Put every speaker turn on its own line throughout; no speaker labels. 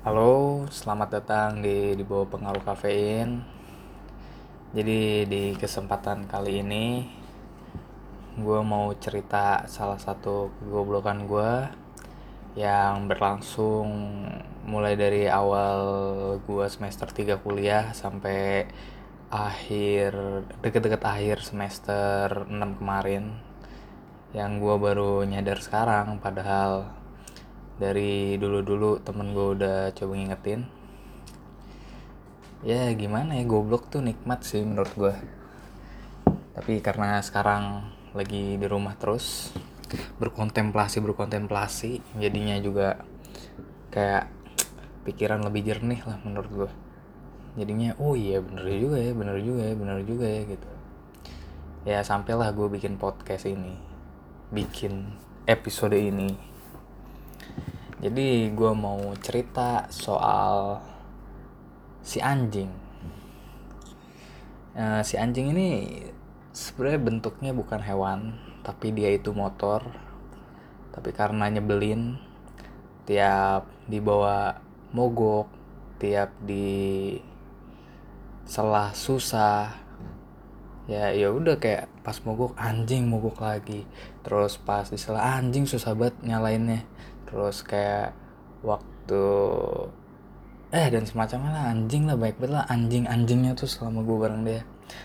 Halo, selamat datang di di bawah pengaruh kafein. Jadi di kesempatan kali ini gue mau cerita salah satu kegoblokan gue yang berlangsung mulai dari awal gue semester 3 kuliah sampai akhir deket-deket akhir semester 6 kemarin yang gue baru nyadar sekarang padahal dari dulu-dulu temen gue udah coba ngingetin. Ya gimana ya goblok tuh nikmat sih menurut gue tapi karena sekarang lagi di rumah terus berkontemplasi berkontemplasi jadinya juga kayak pikiran lebih jernih lah menurut gue jadinya oh iya bener juga ya bener juga ya bener juga ya gitu. Ya sampailah gue bikin podcast ini bikin episode ini jadi gue mau cerita soal si anjing. Uh, si anjing ini sebenarnya bentuknya bukan hewan tapi dia itu motor. Tapi karena nyebelin tiap dibawa mogok tiap di selah susah ya ya udah kayak pas mogok anjing mogok lagi. Terus pas di selah anjing susah banget nyalainnya terus kayak waktu eh dan semacamnya lah anjing lah baik banget lah anjing anjingnya tuh selama gue bareng dia.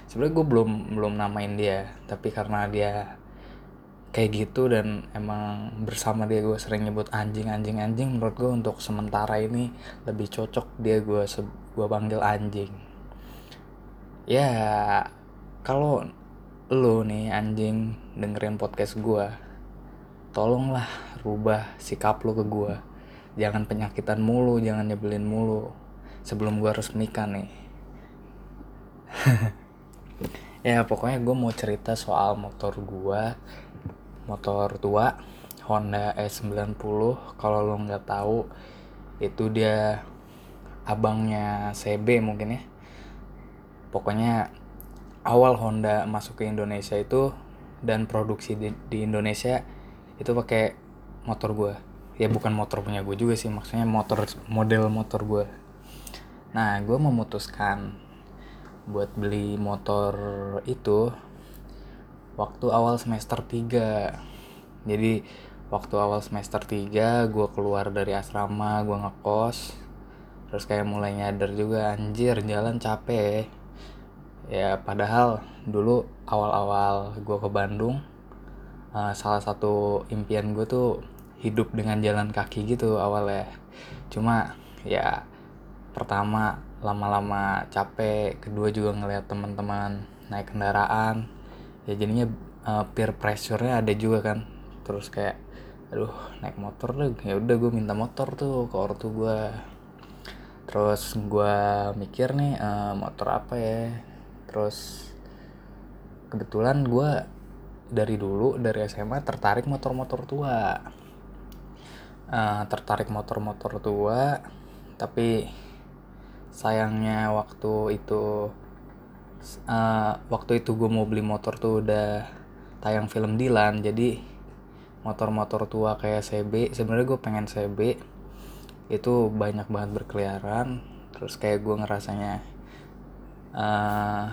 Sebenarnya gue belum belum namain dia tapi karena dia kayak gitu dan emang bersama dia gue sering nyebut anjing anjing anjing menurut gue untuk sementara ini lebih cocok dia gue gue panggil anjing. Ya kalau lo nih anjing dengerin podcast gue tolonglah rubah sikap lo ke gue jangan penyakitan mulu jangan nyebelin mulu. Sebelum gue resmikan nih. Ya pokoknya gue mau cerita soal motor gue motor tua Honda S90 kalau lo nggak tahu itu dia abangnya CB mungkin ya. Pokoknya awal Honda masuk ke Indonesia itu dan produksi di, di Indonesia itu pakai motor gue ya bukan motor punya gue juga sih maksudnya motor model motor gue nah gue memutuskan buat beli motor itu waktu awal semester 3 jadi waktu awal semester 3 gue keluar dari asrama gue ngekos terus kayak mulai nyadar juga anjir jalan capek. Ya padahal dulu awal-awal gue ke Bandung uh, salah satu impian gue tuh hidup dengan jalan kaki gitu awalnya. Cuma ya pertama lama-lama capek kedua juga ngeliat teman-teman naik kendaraan ya jadinya uh, peer pressure-nya ada juga kan. Terus kayak aduh naik motor deh. Ya udah gue minta motor tuh ke ortu gue terus gue mikir nih uh, motor apa ya? Terus kebetulan gue dari dulu dari SMA tertarik motor-motor tua. Uh, tertarik motor-motor tua tapi sayangnya waktu itu uh, waktu itu gue mau beli motor tuh udah tayang film Dilan jadi motor-motor tua kayak CB sebenarnya gue pengen CB itu banyak banget berkeliaran. Terus kayak gue ngerasanya uh,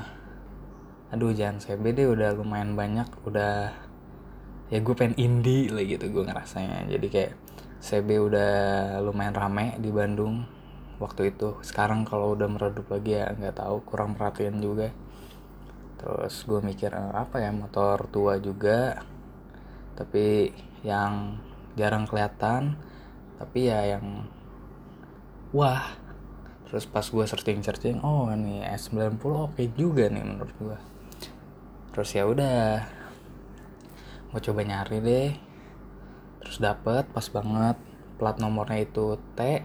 aduh jangan CB deh udah lumayan banyak udah ya gue pengen indie lah gitu gue ngerasanya. Jadi kayak CB udah lumayan rame di Bandung waktu itu. Sekarang kalau udah meredup lagi ya nggak tahu kurang perhatian juga. Terus gue mikir eh, apa ya motor tua juga tapi yang jarang kelihatan tapi ya yang wah. Terus pas gue searching searching oh ini S90 oke okay juga nih menurut gue terus ya udah gue coba nyari deh. Terus dapet pas banget. Plat nomornya itu T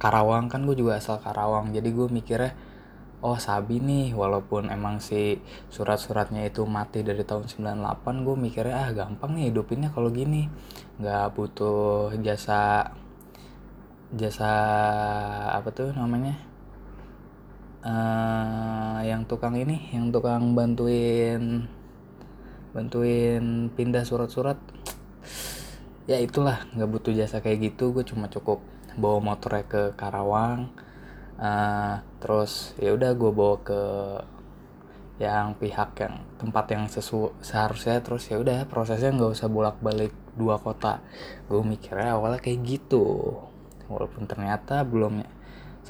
Karawang. Kan gue juga asal Karawang jadi gue mikirnya oh sabi nih. Walaupun emang si surat-suratnya itu mati dari tahun 98 gue mikirnya ah gampang nih hidupinnya kalau gini. Nggak butuh jasa jasa apa tuh namanya uh, yang tukang ini yang tukang bantuin bantuin pindah surat-surat. Ya itulah nggak butuh jasa kayak gitu. Gue cuma cukup bawa motornya ke Karawang. Uh, terus ya udah gue bawa ke yang pihak yang tempat yang sesu seharusnya. Terus ya udah prosesnya nggak usah bolak balik dua kota. Gue mikirnya awalnya kayak gitu. Walaupun ternyata belum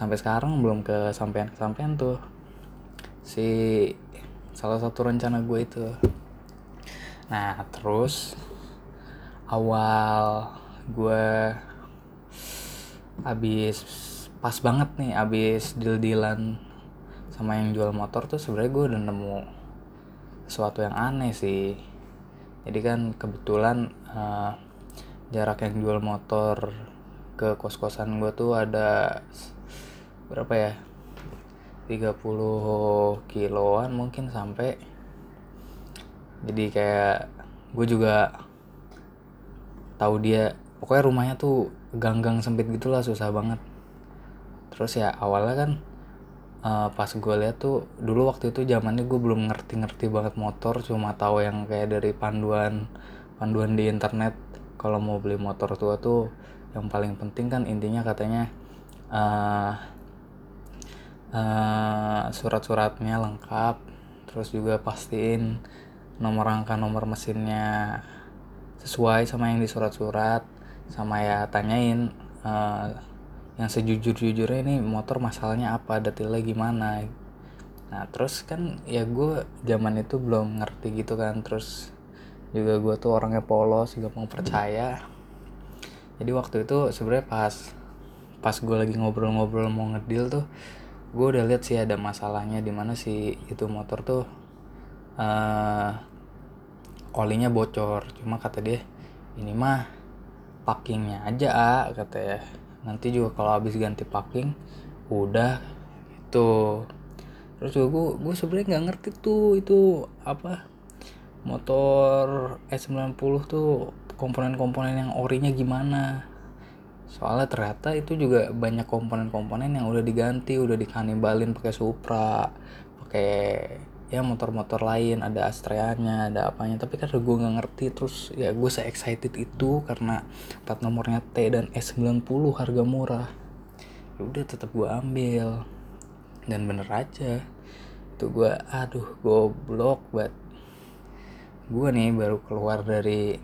sampai sekarang belum ke sampean kesampean tuh. Si salah satu rencana gue itu. Nah terus awal gue habis pas banget nih habis deal-dealan sama yang jual motor tuh sebenarnya gue udah nemu sesuatu yang aneh sih. Jadi kan kebetulan uh, jarak yang jual motor ke kos-kosan gue tuh ada berapa ya? 30 kiloan mungkin sampai. Jadi kayak gue juga tahu dia. Pokoknya rumahnya tuh gang-gang sempit gitulah susah banget. Terus ya awalnya kan uh, pas gue lihat tuh dulu waktu itu zamannya gue belum ngerti-ngerti banget motor cuma tahu yang kayak dari panduan panduan di internet. Kalau mau beli motor tua tuh yang paling penting kan intinya katanya uh, uh, surat-suratnya lengkap terus juga pastiin nomor rangka nomor mesinnya sesuai sama yang di surat-surat sama ya tanyain uh, yang sejujur-jujurnya ini motor masalahnya apa detailnya gimana. Nah terus kan ya gue zaman itu belum ngerti gitu kan terus juga gue tuh orangnya polos juga mau percaya. Jadi waktu itu sebenarnya pas pas gue lagi ngobrol-ngobrol mau ngedil tuh gue udah lihat sih ada masalahnya di mana sih itu motor tuh uh, olinya bocor. Cuma kata dia ini mah packingnya aja ah kata ya. Nanti juga kalau habis ganti packing udah itu terus juga gue gue sebenarnya nggak ngerti tuh itu apa motor S90 tuh komponen-komponen yang orinya gimana soalnya ternyata itu juga banyak komponen-komponen yang udah diganti udah dikanibalin pakai Supra pakai ya motor-motor lain ada Astreanya ada apanya. Tapi kan gue nggak ngerti terus ya gue se excited itu karena plat nomornya T dan S90 harga murah. Ya udah tetap gue ambil. Dan bener aja itu gue aduh goblok banget. Gue nih baru keluar dari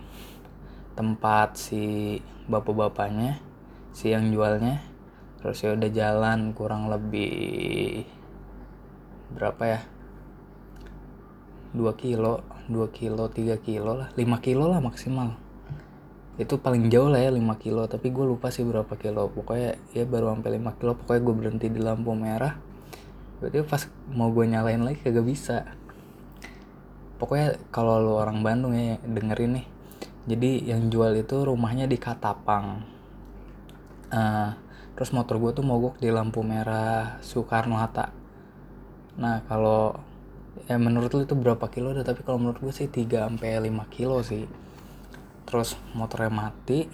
tempat si bapak-bapaknya si yang jualnya. Terus ya udah jalan kurang lebih berapa ya? 2 kilo 2 kilo 3 kilo lah. 5 kilo lah maksimal. Itu paling jauh lah ya 5 kilo. Tapi gue lupa sih berapa kilo. Pokoknya ya baru sampai 5 kilo. Pokoknya gue berhenti di lampu merah. Berarti pas mau gue nyalain lagi kagak bisa. Pokoknya kalau lo orang Bandung ya dengerin nih. Jadi yang jual itu rumahnya di Katapang uh, terus motor gue tuh mogok di lampu merah Soekarno Hatta nah kalau ya menurut lu itu berapa kilo deh tapi kalau menurut gue sih 3 sampai 5 kilo sih. Terus motornya mati.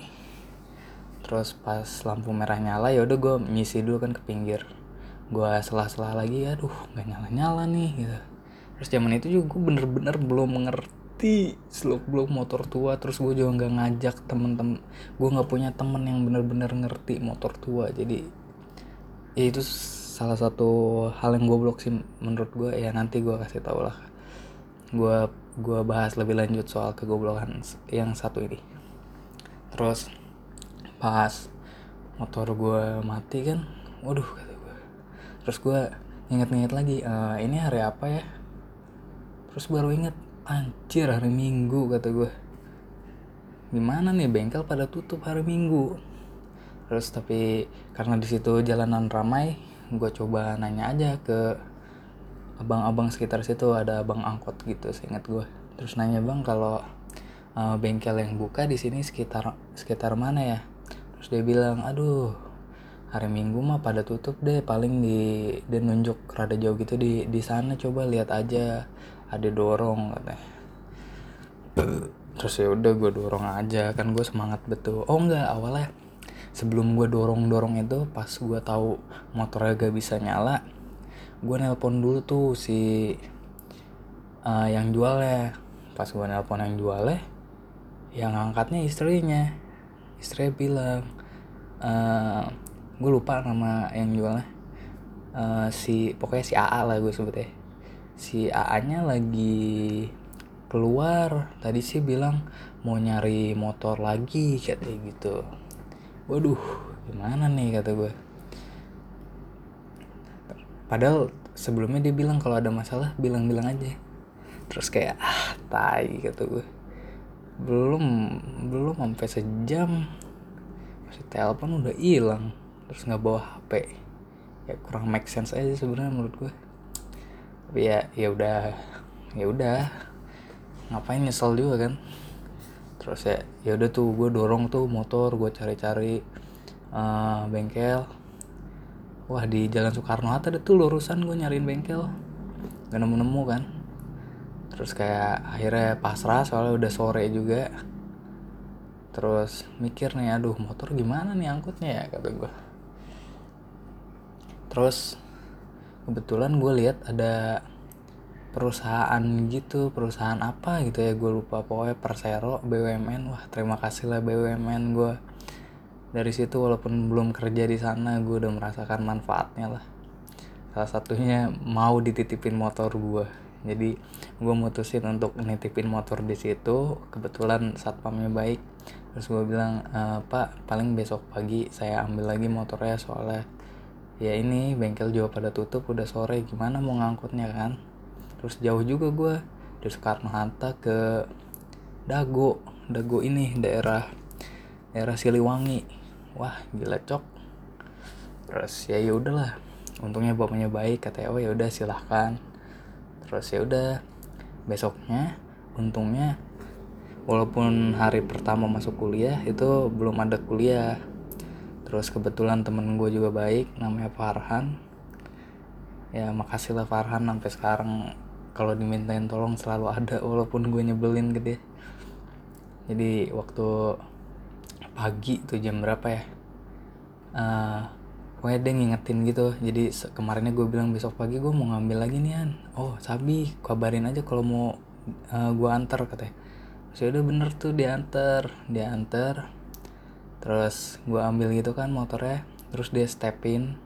Terus pas lampu merah nyala ya udah gue ngisi dulu kan ke pinggir. Gue selah-selah lagi aduh nggak nyala-nyala nih gitu. Terus zaman itu juga gue bener-bener belum mengerti ngerti seluk beluk motor tua terus gue juga nggak ngajak temen-temen gue nggak punya temen yang bener-bener ngerti motor tua. Jadi ya itu salah satu hal yang goblok sih menurut gue ya nanti gue kasih tau lah. Gue gue bahas lebih lanjut soal kegoblokan yang satu ini. Terus pas motor gue mati kan waduh kata gue terus gue inget-inget lagi e, ini hari apa ya? Terus baru inget anjir hari minggu kata gue gimana nih bengkel pada tutup hari minggu? Terus tapi karena di situ jalanan ramai gue coba nanya aja ke abang-abang sekitar situ ada abang angkot gitu seingat gue terus nanya bang kalau uh, bengkel yang buka di sini sekitar sekitar mana ya? Terus dia bilang aduh hari minggu mah pada tutup deh paling di dia nunjuk rada jauh gitu di di sana coba lihat aja ada dorong katanya. Terus ya udah gue dorong aja. Kan gue semangat betul. Oh enggak. Awalnya sebelum gue dorong dorong itu pas gue tahu motornya gak bisa nyala gue nelpon dulu tuh si uh, yang jualnya. Pas gue nelpon yang jualnya yang angkatnya istrinya. Istrinya bilang uh, gue lupa nama yang jualnya. Uh, si pokoknya si AA lah gue sebutnya si AA nya lagi keluar tadi sih bilang mau nyari motor lagi katanya gitu. Waduh gimana nih kata gue padahal sebelumnya dia bilang kalau ada masalah bilang-bilang aja. Terus kayak ah tai kata gue belum belum sampai sejam masih telepon udah hilang terus nggak bawa HP ya kurang make sense aja sebenarnya menurut gue tapi ya ya udah ya udah. Ngapain nyesel juga kan? Terus ya ya udah tuh gue dorong tuh motor gue cari-cari uh, bengkel. Wah di jalan Soekarno Hatta ada tuh lurusan gue nyariin bengkel. Gak nemu-nemu kan? Terus kayak akhirnya pasrah soalnya udah sore juga. Terus mikir nih aduh motor gimana nih angkutnya ya? kata gue terus kebetulan gue lihat ada perusahaan gitu perusahaan apa gitu ya gue lupa. Pokoknya Persero BUMN wah terima kasih lah BUMN gue dari situ walaupun belum kerja di sana gue udah merasakan manfaatnya lah. Salah satunya mau dititipin motor gue jadi gue mutusin untuk nitipin motor di situ. Kebetulan satpamnya baik. Terus gue bilang e, pak paling besok pagi saya ambil lagi motornya soalnya ya ini bengkel juga pada tutup udah sore gimana mau ngangkutnya kan? Terus jauh juga gue dari Soekarno Hatta ke Dago. Dago ini daerah daerah Siliwangi. Wah gila cok. Terus ya ya udahlah untungnya bapaknya baik katanya oh ya udah silahkan. Terus ya udah besoknya untungnya walaupun hari pertama masuk kuliah itu belum ada kuliah terus kebetulan temen gue juga baik namanya Farhan. Ya makasih lah Farhan sampai sekarang kalau dimintain tolong selalu ada walaupun gue nyebelin gede jadi waktu pagi tuh jam berapa ya? Uh, pokoknya dia ngingetin gitu. Jadi kemarinnya gue bilang besok pagi gue mau ngambil lagi nih an. Oh sabi kabarin aja kalau mau uh, gue antar katanya. Saya udah bener tuh diantar diantar terus gue ambil gitu kan motornya terus dia stepin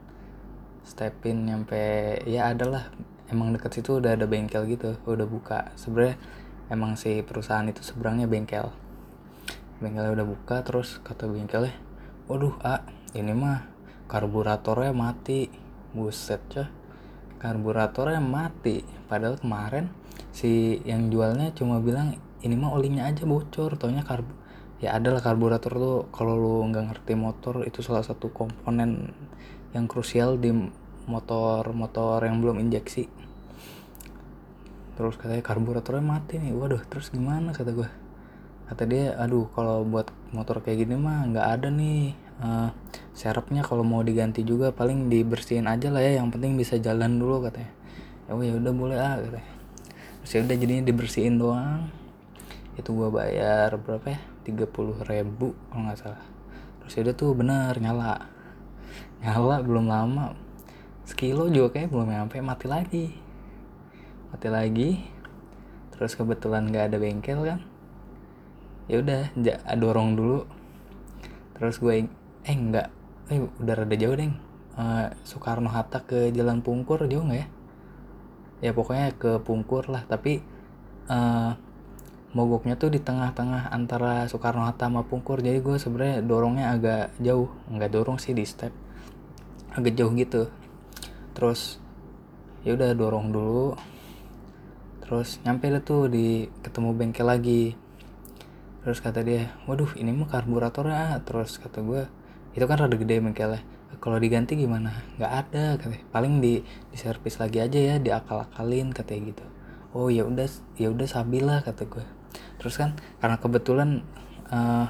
stepin nyampe ya adalah emang deket situ udah ada bengkel gitu udah buka. Sebenarnya emang si perusahaan itu seberangnya bengkel. Bengkelnya udah buka terus kata bengkelnya waduh ah ini mah karburatornya mati. Buset cah karburatornya mati. Padahal kemarin si yang jualnya cuma bilang ini mah olinya aja bocor taunya karbu ya adalah karburator tuh kalau lu nggak ngerti motor itu salah satu komponen yang krusial di motor-motor yang belum injeksi. Terus katanya karburatornya mati nih. Waduh terus gimana kata gue kata dia aduh kalau buat motor kayak gini mah nggak ada nih uh, serepnya kalau mau diganti juga paling dibersihin aja lah ya yang penting bisa jalan dulu katanya. Ya udah boleh ah katanya. Terus ya udah jadinya dibersihin doang. Itu gue bayar berapa ya 30 ribu kalau nggak salah. Terus udah tuh bener nyala. Nyala belum lama. Sekilo juga kayak belum nyampe mati lagi. Mati lagi. Terus kebetulan nggak ada bengkel kan. Ya udah dorong dulu. Terus gue eh enggak eh udah rada jauh deh uh, Soekarno Hatta ke Jalan Pungkur jauh nggak ya? Ya pokoknya ke Pungkur lah tapi uh, mogoknya tuh di tengah-tengah antara Soekarno Hatta sama Pungkur. Jadi gue sebenarnya dorongnya agak jauh. Nggak dorong sih di step. Agak jauh gitu. Terus ya udah dorong dulu. Terus nyampe deh tuh di ketemu bengkel lagi. Terus kata dia waduh ini mah karburatornya terus kata gue itu kan rada gede bengkelnya. Kalau diganti gimana? Nggak ada katanya paling di di servis lagi aja ya diakal-akalin katanya gitu. Oh ya udah ya udah sabilah kata gue terus kan karena kebetulan uh, eh,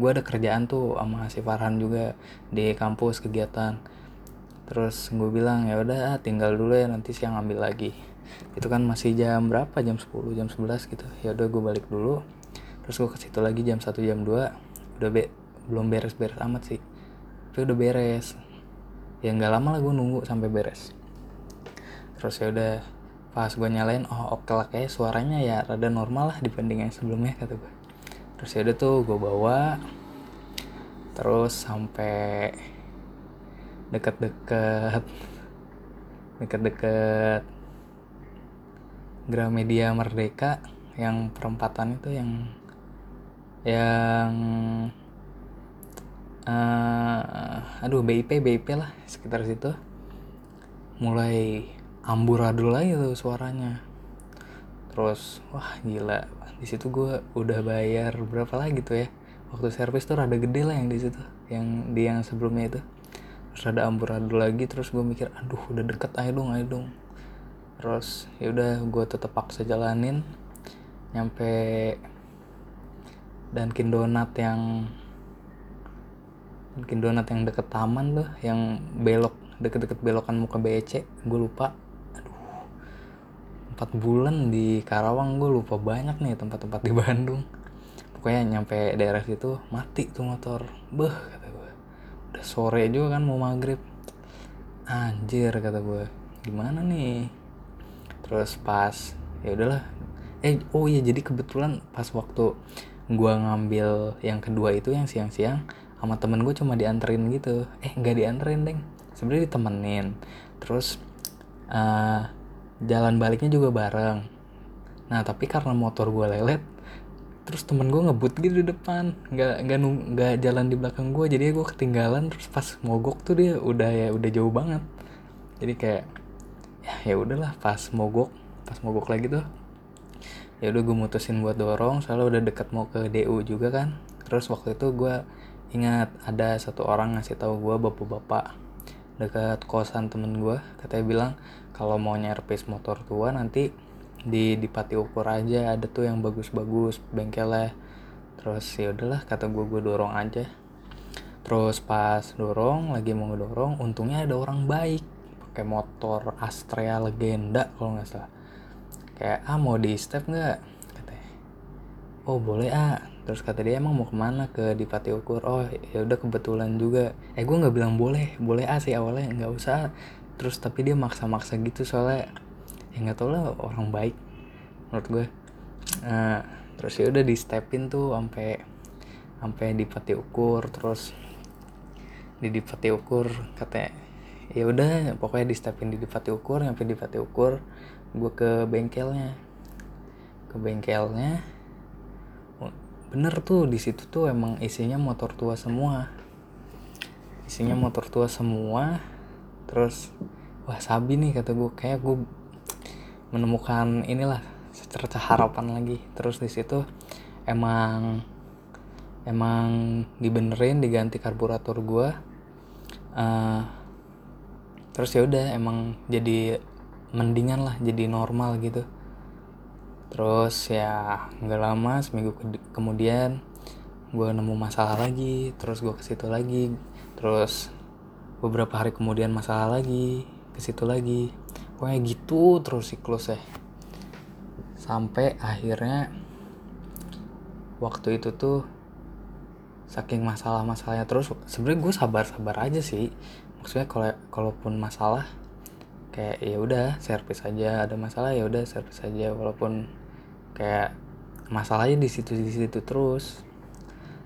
gue ada kerjaan tuh sama si Farhan juga di kampus kegiatan. Terus gue bilang ya udah tinggal dulu ya nanti siang ambil lagi. Itu kan masih jam berapa? Jam 10 jam 11 gitu. Ya udah gue balik dulu. Terus gue ke situ lagi jam 1 jam 2 udah be belum beres-beres amat sih. Tapi udah beres. Ya nggak lama lah gue nunggu sampai beres. Terus ya udah pas gue nyalain oh oke lah kayak suaranya ya rada normal lah dibanding yang sebelumnya kata gue terus ya udah tuh gue bawa. Terus sampai deket-deket deket-deket Gramedia Merdeka yang perempatan itu yang yang uh, aduh BIP BIP lah sekitar situ. Mulai amburadul lagi tuh suaranya. Terus wah gila. Di situ gue udah bayar berapa lagi tuh ya. Waktu servis tuh rada gede lah yang di situ yang di yang sebelumnya itu. Terus ada amburadul lagi terus gue mikir aduh udah deket ayo dong ayo dong. Terus ya udah gue tetap paksa jalanin. Nyampe Dunkin Donat yang Dunkin Donat yang deket taman tuh yang belok deket-deket belokan muka BC gue lupa aduh empat bulan di Karawang gue lupa banyak nih tempat-tempat di Bandung. Pokoknya nyampe daerah situ mati tuh motor. Beh kata gue udah sore juga kan mau maghrib. Anjir kata gue gimana nih? Terus pas ya udahlah. Eh oh iya jadi kebetulan pas waktu gua ngambil yang kedua itu yang siang-siang sama temen gue cuma dianterin gitu. Eh nggak dianterin deng. Sebenarnya ditemenin. Terus uh, jalan baliknya juga bareng. Nah tapi karena motor gue lelet terus temen gue ngebut gitu di depan. Nggak nggak nggak jalan di belakang gue jadi gue ketinggalan terus pas mogok tuh dia udah ya udah jauh banget. Jadi kayak ya ya udahlah pas mogok pas mogok lagi tuh ya udah gue mutusin buat dorong. Soalnya udah deket mau ke DU juga kan. Terus waktu itu gue ingat ada satu orang ngasih tahu gue bapak-bapak dekat kosan temen gue katanya bilang kalau mau nyerpis motor tua nanti di di pati ukur aja. Ada tuh yang bagus-bagus bengkelnya. Terus ya udahlah kata gue gue dorong aja. Terus pas dorong lagi mau dorong untungnya ada orang baik. Pakai motor Astrea legenda kalau nggak salah. Kayak ah mau di step nggak? Katanya. Oh boleh ah. Terus kata dia emang mau ke mana ke di Pati Ukur? Oh ya udah kebetulan juga. Eh gue nggak bilang boleh. Boleh ah sih awalnya. Nggak usah terus tapi dia maksa-maksa gitu soalnya ya nggak tau lah orang baik menurut gue. Nah, terus ya udah di stepin tuh sampai sampai di Pati Ukur terus di di Pati Ukur katanya ya udah pokoknya di stepin di Pati Ukur sampai di Pati Ukur gue ke bengkelnya. Ke bengkelnya bener tuh di situ tuh emang isinya motor tua semua. Isinya motor tua semua terus wah sabi nih kata gue kayak gue menemukan inilah secerca harapan lagi. Terus di situ emang emang dibenerin diganti karburator gue uh, terus ya udah emang jadi mendingan lah jadi normal gitu. Terus ya nggak lama seminggu ke kemudian gue nemu masalah lagi. Terus gue ke situ lagi. Terus beberapa hari kemudian masalah lagi ke situ lagi. Pokoknya gitu terus siklusnya. Sampai akhirnya waktu itu tuh saking masalah-masalahnya terus sebenarnya gue sabar-sabar aja sih. Maksudnya kalau kalaupun masalah kayak ya udah servis aja. Ada masalah ya udah servis aja. Walaupun kayak masalahnya di situ di situ terus.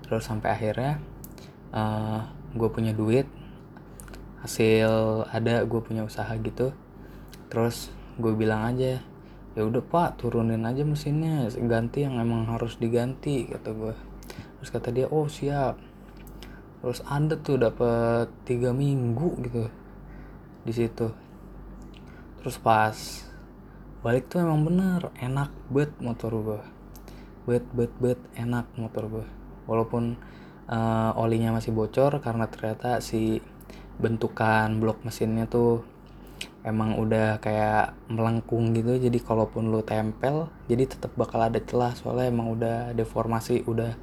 Terus sampai akhirnya uh, eh, gue punya duit hasil ada gue punya usaha gitu. Terus gue bilang aja ya udah pak turunin aja mesinnya ganti yang emang harus diganti kata gue terus kata dia oh siap. Terus ada tuh dapat tiga minggu gitu di situ. Terus pas balik tuh emang bener enak bet motor gue bet bet bet enak motor gue walaupun uh, olinya masih bocor karena ternyata si bentukan blok mesinnya tuh emang udah kayak melengkung gitu. Jadi kalaupun lu tempel jadi tetap bakal ada celah. Soalnya emang udah deformasi udah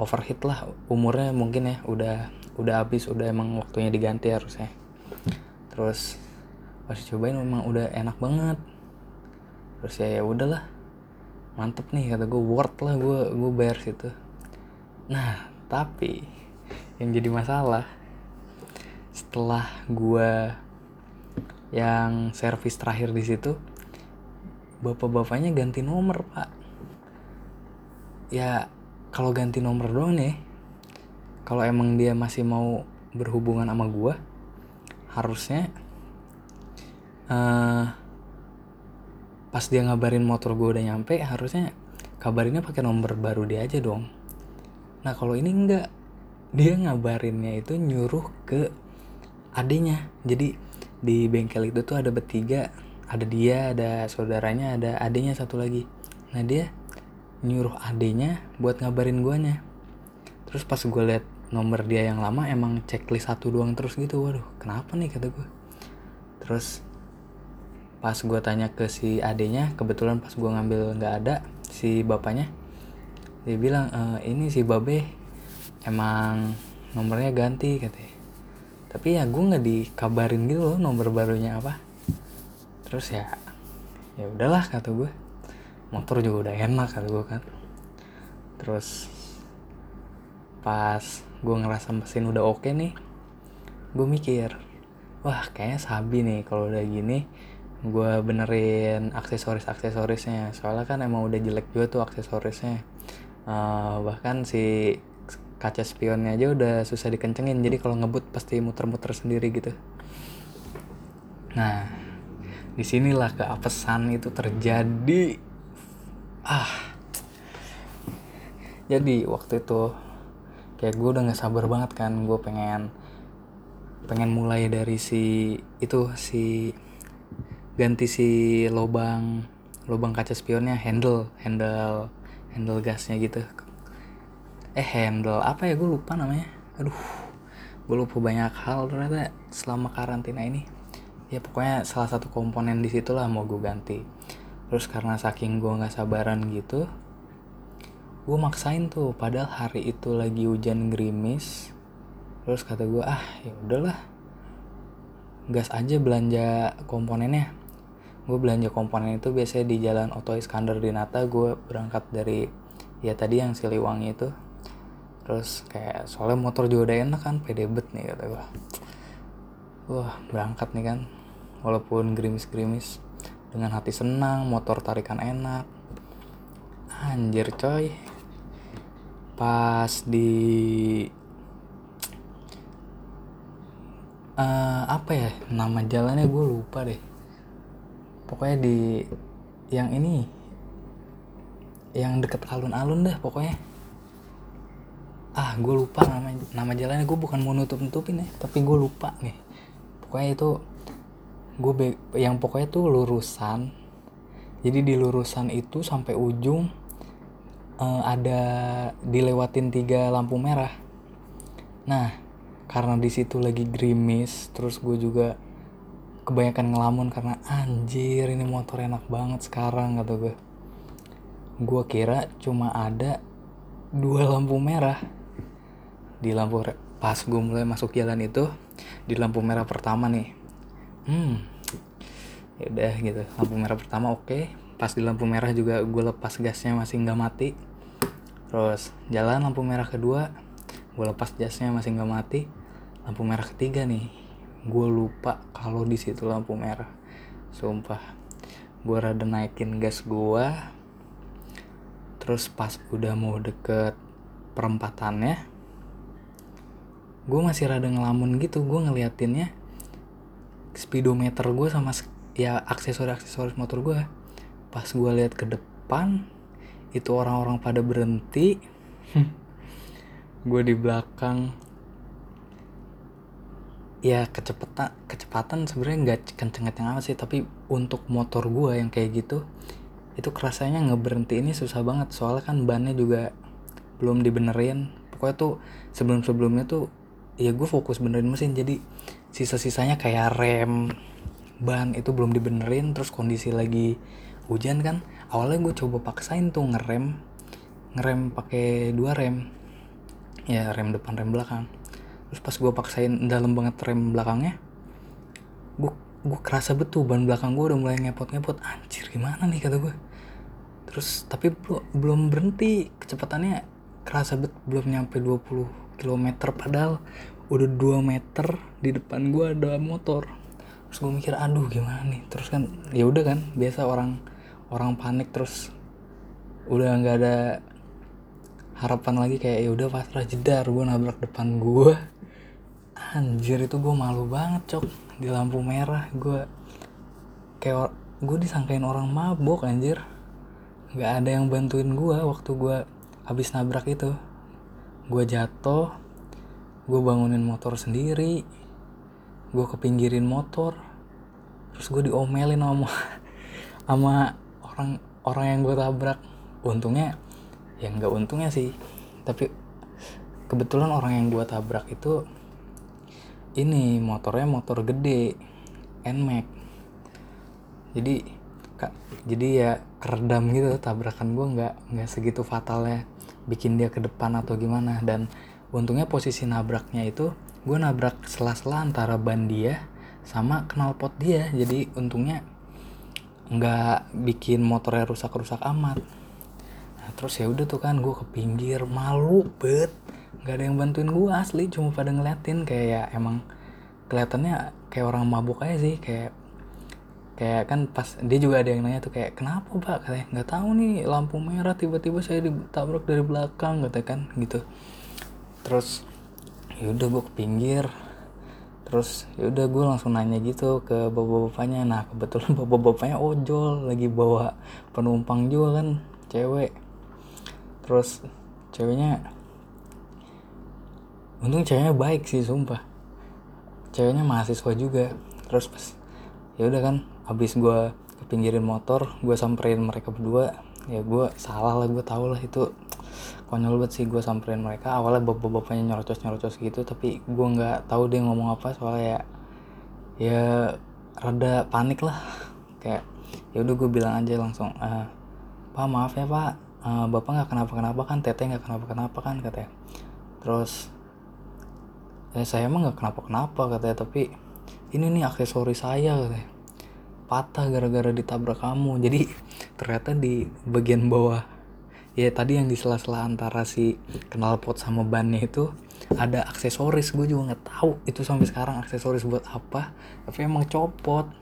overheat lah umurnya mungkin ya. Udah udah habis udah emang waktunya diganti harusnya. Terus pas cobain memang udah enak banget. Terus ya ya udahlah. Mantep nih kata gue worth lah gue gue bayar situ. Nah tapi yang jadi masalah setelah gue yang servis terakhir di situ bapak-bapaknya ganti nomor pak. Ya kalau ganti nomor doang nih kalau emang dia masih mau berhubungan sama gue harusnya uh, pas dia ngabarin motor gue udah nyampe harusnya kabarinnya pakai nomor baru dia aja dong. Nah kalau ini enggak. Dia ngabarinnya itu nyuruh ke adenya jadi di bengkel itu tuh ada bertiga. Ada dia ada saudaranya ada adenya satu lagi. Nah dia nyuruh adenya buat ngabarin guanya. Terus pas gue liat nomor dia yang lama emang checklist satu doang terus gitu. Waduh kenapa nih kata gue terus pas gue tanya ke si adenya kebetulan pas gue ngambil nggak ada si bapaknya dia bilang e, ini si babe emang nomornya ganti katanya tapi ya gue nggak dikabarin gitu loh nomor barunya apa. Terus ya ya udahlah kata gue motor juga udah enak kata gue kan. Terus pas gue ngerasa mesin udah oke nih gue mikir wah kayaknya sabi nih kalau udah gini gue benerin aksesoris aksesorisnya soalnya kan emang udah jelek juga tuh aksesorisnya. Uh, bahkan si kaca spionnya aja udah susah dikencengin. Jadi kalau ngebut pasti muter-muter sendiri gitu. Nah di sinilah keapesan itu terjadi. Ah. Jadi waktu itu kayak gue udah nggak sabar banget kan. Gue pengen pengen mulai dari si itu si ganti si lubang lubang kaca spionnya handle handle handle gasnya gitu eh handle. Apa ya? Gue lupa namanya. Aduh. Gue lupa banyak hal ternyata selama karantina ini. Ya pokoknya salah satu komponen di situ lah mau gue ganti. Terus karena saking gue nggak sabaran gitu gue maksain tuh. Padahal hari itu lagi hujan gerimis. Terus kata gue ah ya udahlah. Gas aja belanja komponennya. Gue belanja komponen itu biasanya di jalan Oto Iskandar di Nata. Gue berangkat dari ya tadi yang Siliwangi itu terus kayak soalnya motor juga udah enak kan pede bet nih kata gue wah berangkat nih kan. Walaupun gerimis-gerimis dengan hati senang motor tarikan enak. Anjir coy. Pas di uh, apa ya nama jalannya gue lupa deh. Pokoknya di yang ini yang deket alun-alun dah pokoknya ah gue lupa nama nama jalannya. Gue bukan mau nutup nutupin ya tapi gue lupa nih. Pokoknya itu gue be yang pokoknya tuh lurusan. Jadi di lurusan itu sampai ujung uh, ada dilewatin tiga lampu merah. Nah karena di situ lagi gerimis terus gue juga kebanyakan ngelamun karena anjir ini motor enak banget sekarang kata gue gue kira cuma ada dua lampu merah di lampu pas gue mulai masuk jalan itu di lampu merah pertama nih. Hmm ya udah gitu lampu merah pertama oke. Okay. pas di lampu merah juga gue lepas gasnya masih nggak mati. Terus jalan lampu merah kedua gue lepas gasnya masih nggak mati. Lampu merah ketiga nih gue lupa kalau di situ lampu merah. Sumpah gue rada naikin gas gue terus pas udah mau deket perempatannya gue masih rada ngelamun gitu gue ngeliatinnya speedometer gue sama ya aksesoris aksesoris motor gue pas gue lihat ke depan itu orang-orang pada berhenti. Gue di belakang. Ya kecepatan kecepatan sebenarnya nggak kenceng-kenceng amat sih tapi untuk motor gue yang kayak gitu itu kerasanya ngeberhenti ini susah banget. Soalnya kan bannya juga belum dibenerin. Pokoknya tuh sebelum sebelumnya tuh ya gue fokus benerin mesin jadi sisa-sisanya kayak rem ban itu belum dibenerin terus kondisi lagi hujan kan. Awalnya gue coba paksain tuh ngerem ngerem pakai dua rem ya rem depan rem belakang. Terus pas gue paksain dalam banget rem belakangnya gue gue kerasa betul ban belakang gue udah mulai ngepot-ngepot. Anjir gimana nih kata gue. Terus tapi belum berhenti kecepatannya kerasa bet belum nyampe 20 km padahal udah 2 meter di depan gue ada motor. Terus gue mikir aduh gimana nih? Terus kan ya udah kan biasa orang orang panik terus udah nggak ada harapan lagi kayak ya udah pasrah jedar gue nabrak depan gue anjir itu gue malu banget cok di lampu merah gue kayak gue disangkain orang mabok anjir. Nggak ada yang bantuin gue waktu gue habis nabrak itu gue jatuh gue bangunin motor sendiri gue kepinggirin motor terus gue diomelin sama sama orang orang yang gue tabrak. Untungnya ya nggak untungnya sih tapi kebetulan orang yang gue tabrak itu ini motornya motor gede Nmax jadi kak jadi ya keredam gitu tabrakan gue nggak nggak segitu fatalnya bikin dia ke depan atau gimana. Dan untungnya posisi nabraknya itu gue nabrak sela-sela antara ban dia sama knalpot dia. Jadi untungnya nggak bikin motornya rusak-rusak amat. Nah, terus ya udah tuh kan gue ke pinggir malu bet. Nggak ada yang bantuin gue asli. Cuma pada ngeliatin kayak ya emang kelihatannya kayak orang mabuk aja sih kayak kayak kan pas dia juga ada yang nanya tuh kayak kenapa pak? Katanya nggak tahu nih lampu merah tiba-tiba saya ditabrak dari belakang katanya kan gitu. Terus yaudah gue ke pinggir. Terus yaudah gue langsung nanya gitu ke bapak-bapaknya. Nah kebetulan bapak-bapaknya ojol lagi bawa penumpang juga kan cewek. Terus ceweknya untung ceweknya baik sih sumpah. Ceweknya mahasiswa juga. Terus pas ya udah kan habis gue kepinggirin motor gue samperin mereka berdua. Ya gue salah lah gue tau lah itu konyol banget sih gue samperin mereka. Awalnya bapak-bapaknya nyerocos nyerocos gitu tapi gue nggak tahu dia ngomong apa soalnya ya ya rada panik lah. Kayak ya udah gue bilang aja langsung ah, pak maaf ya pak. Uh, bapak nggak kenapa kenapa kan teteh nggak kenapa kenapa kan katanya. Terus ya saya emang nggak kenapa kenapa katanya tapi ini nih aksesoris saya katanya patah gara-gara ditabrak kamu. Jadi ternyata di bagian bawah ya tadi yang di sela-sela antara si knalpot sama bannya itu ada aksesoris. Gue juga nggak tahu itu sampai sekarang aksesoris buat apa tapi emang copot.